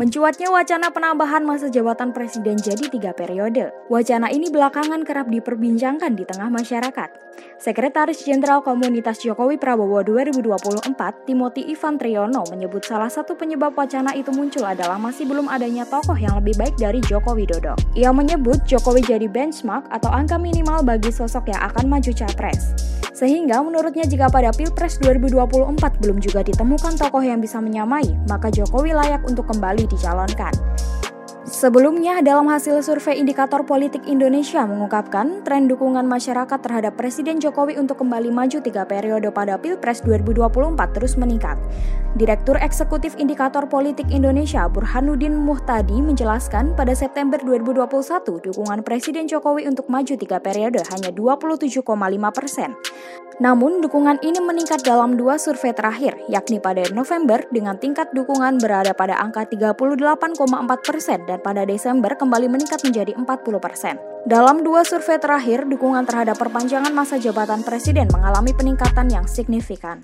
Mencuatnya wacana penambahan masa jabatan presiden jadi tiga periode. Wacana ini belakangan kerap diperbincangkan di tengah masyarakat. Sekretaris Jenderal Komunitas Jokowi Prabowo 2024, Timothy Ivan Triyono, menyebut salah satu penyebab wacana itu muncul adalah masih belum adanya tokoh yang lebih baik dari Joko Widodo. Ia menyebut Jokowi jadi benchmark atau angka minimal bagi sosok yang akan maju capres. Sehingga menurutnya jika pada Pilpres 2024 belum juga ditemukan tokoh yang bisa menyamai, maka Jokowi layak untuk kembali dicalonkan. Sebelumnya, dalam hasil survei Indikator Politik Indonesia mengungkapkan tren dukungan masyarakat terhadap Presiden Jokowi untuk kembali maju tiga periode pada Pilpres 2024 terus meningkat. Direktur Eksekutif Indikator Politik Indonesia Burhanuddin Muhtadi menjelaskan pada September 2021 dukungan Presiden Jokowi untuk maju tiga periode hanya 27,5 persen. Namun, dukungan ini meningkat dalam dua survei terakhir, yakni pada November dengan tingkat dukungan berada pada angka 38,4 persen dan pada Desember kembali meningkat menjadi 40 persen. Dalam dua survei terakhir, dukungan terhadap perpanjangan masa jabatan presiden mengalami peningkatan yang signifikan.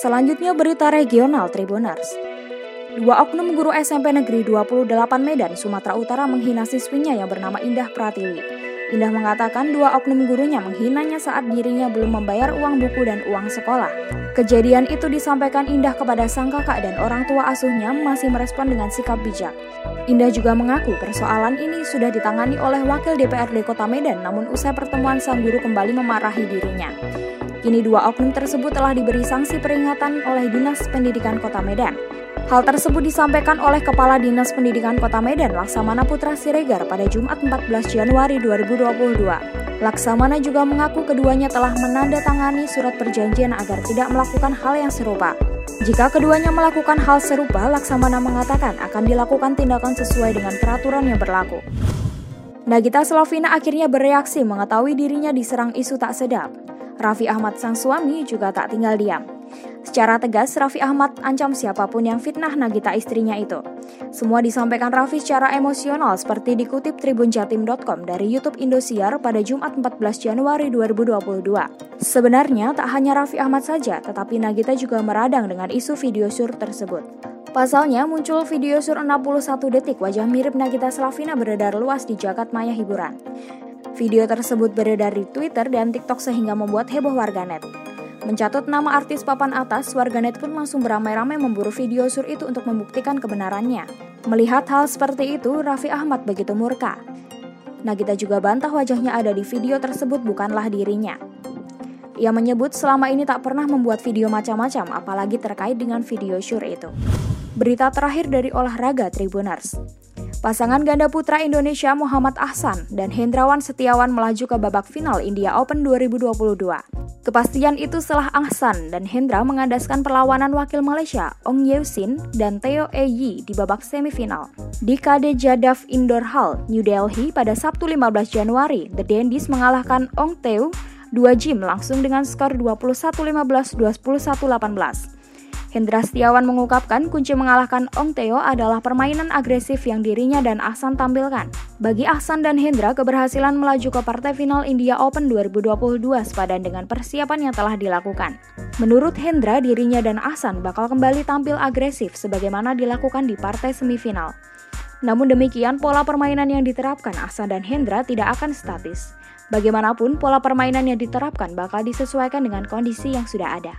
Selanjutnya berita regional Tribuners. Dua oknum guru SMP Negeri 28 Medan, Sumatera Utara menghina siswinya yang bernama Indah Pratiwi. Indah mengatakan dua oknum gurunya menghinanya saat dirinya belum membayar uang buku dan uang sekolah. Kejadian itu disampaikan Indah kepada sang kakak dan orang tua asuhnya masih merespon dengan sikap bijak. Indah juga mengaku persoalan ini sudah ditangani oleh Wakil DPRD Kota Medan namun usai pertemuan sang guru kembali memarahi dirinya. Kini dua oknum tersebut telah diberi sanksi peringatan oleh Dinas Pendidikan Kota Medan. Hal tersebut disampaikan oleh Kepala Dinas Pendidikan Kota Medan, Laksamana Putra Siregar pada Jumat 14 Januari 2022. Laksamana juga mengaku keduanya telah menandatangani surat perjanjian agar tidak melakukan hal yang serupa. Jika keduanya melakukan hal serupa, Laksamana mengatakan akan dilakukan tindakan sesuai dengan peraturan yang berlaku. Nagita Slavina akhirnya bereaksi mengetahui dirinya diserang isu tak sedap. Raffi Ahmad sang suami juga tak tinggal diam. Secara tegas, Raffi Ahmad ancam siapa pun yang fitnah Nagita istrinya itu. Semua disampaikan Raffi secara emosional seperti dikutip tribunjatim.com dari YouTube Indosiar pada Jumat 14 Januari 2022. Sebenarnya tak hanya Raffi Ahmad saja, tetapi Nagita juga meradang dengan isu video sur tersebut. Pasalnya muncul video sur 61 detik wajah mirip Nagita Slavina beredar luas di jagat maya hiburan. Video tersebut beredar di Twitter dan TikTok sehingga membuat heboh warganet. Mencatut nama artis papan atas, warganet pun langsung beramai-ramai memburu video sur itu untuk membuktikan kebenarannya. Melihat hal seperti itu, Raffi Ahmad begitu murka. Nagita juga bantah wajahnya ada di video tersebut bukanlah dirinya. Ia menyebut selama ini tak pernah membuat video macam-macam, apalagi terkait dengan video sur itu. Berita terakhir dari olahraga Tribuners. Pasangan ganda putra Indonesia Muhammad Ahsan dan Hendrawan Setiawan melaju ke babak final India Open 2022. Kepastian itu setelah Ahsan dan Hendra mengandaskan perlawanan wakil Malaysia Ong Sin dan Theo Yi di babak semifinal. Di KD Jadav Indoor Hall, New Delhi pada Sabtu 15 Januari, The Dandies mengalahkan Ong Theo 2 gym langsung dengan skor 21-15, 21-18. Hendra Setiawan mengungkapkan kunci mengalahkan Ong Teo adalah permainan agresif yang dirinya dan Ahsan tampilkan. Bagi Ahsan dan Hendra, keberhasilan melaju ke partai final India Open 2022 sepadan dengan persiapan yang telah dilakukan. Menurut Hendra, dirinya dan Ahsan bakal kembali tampil agresif sebagaimana dilakukan di partai semifinal. Namun demikian, pola permainan yang diterapkan Ahsan dan Hendra tidak akan statis. Bagaimanapun, pola permainan yang diterapkan bakal disesuaikan dengan kondisi yang sudah ada.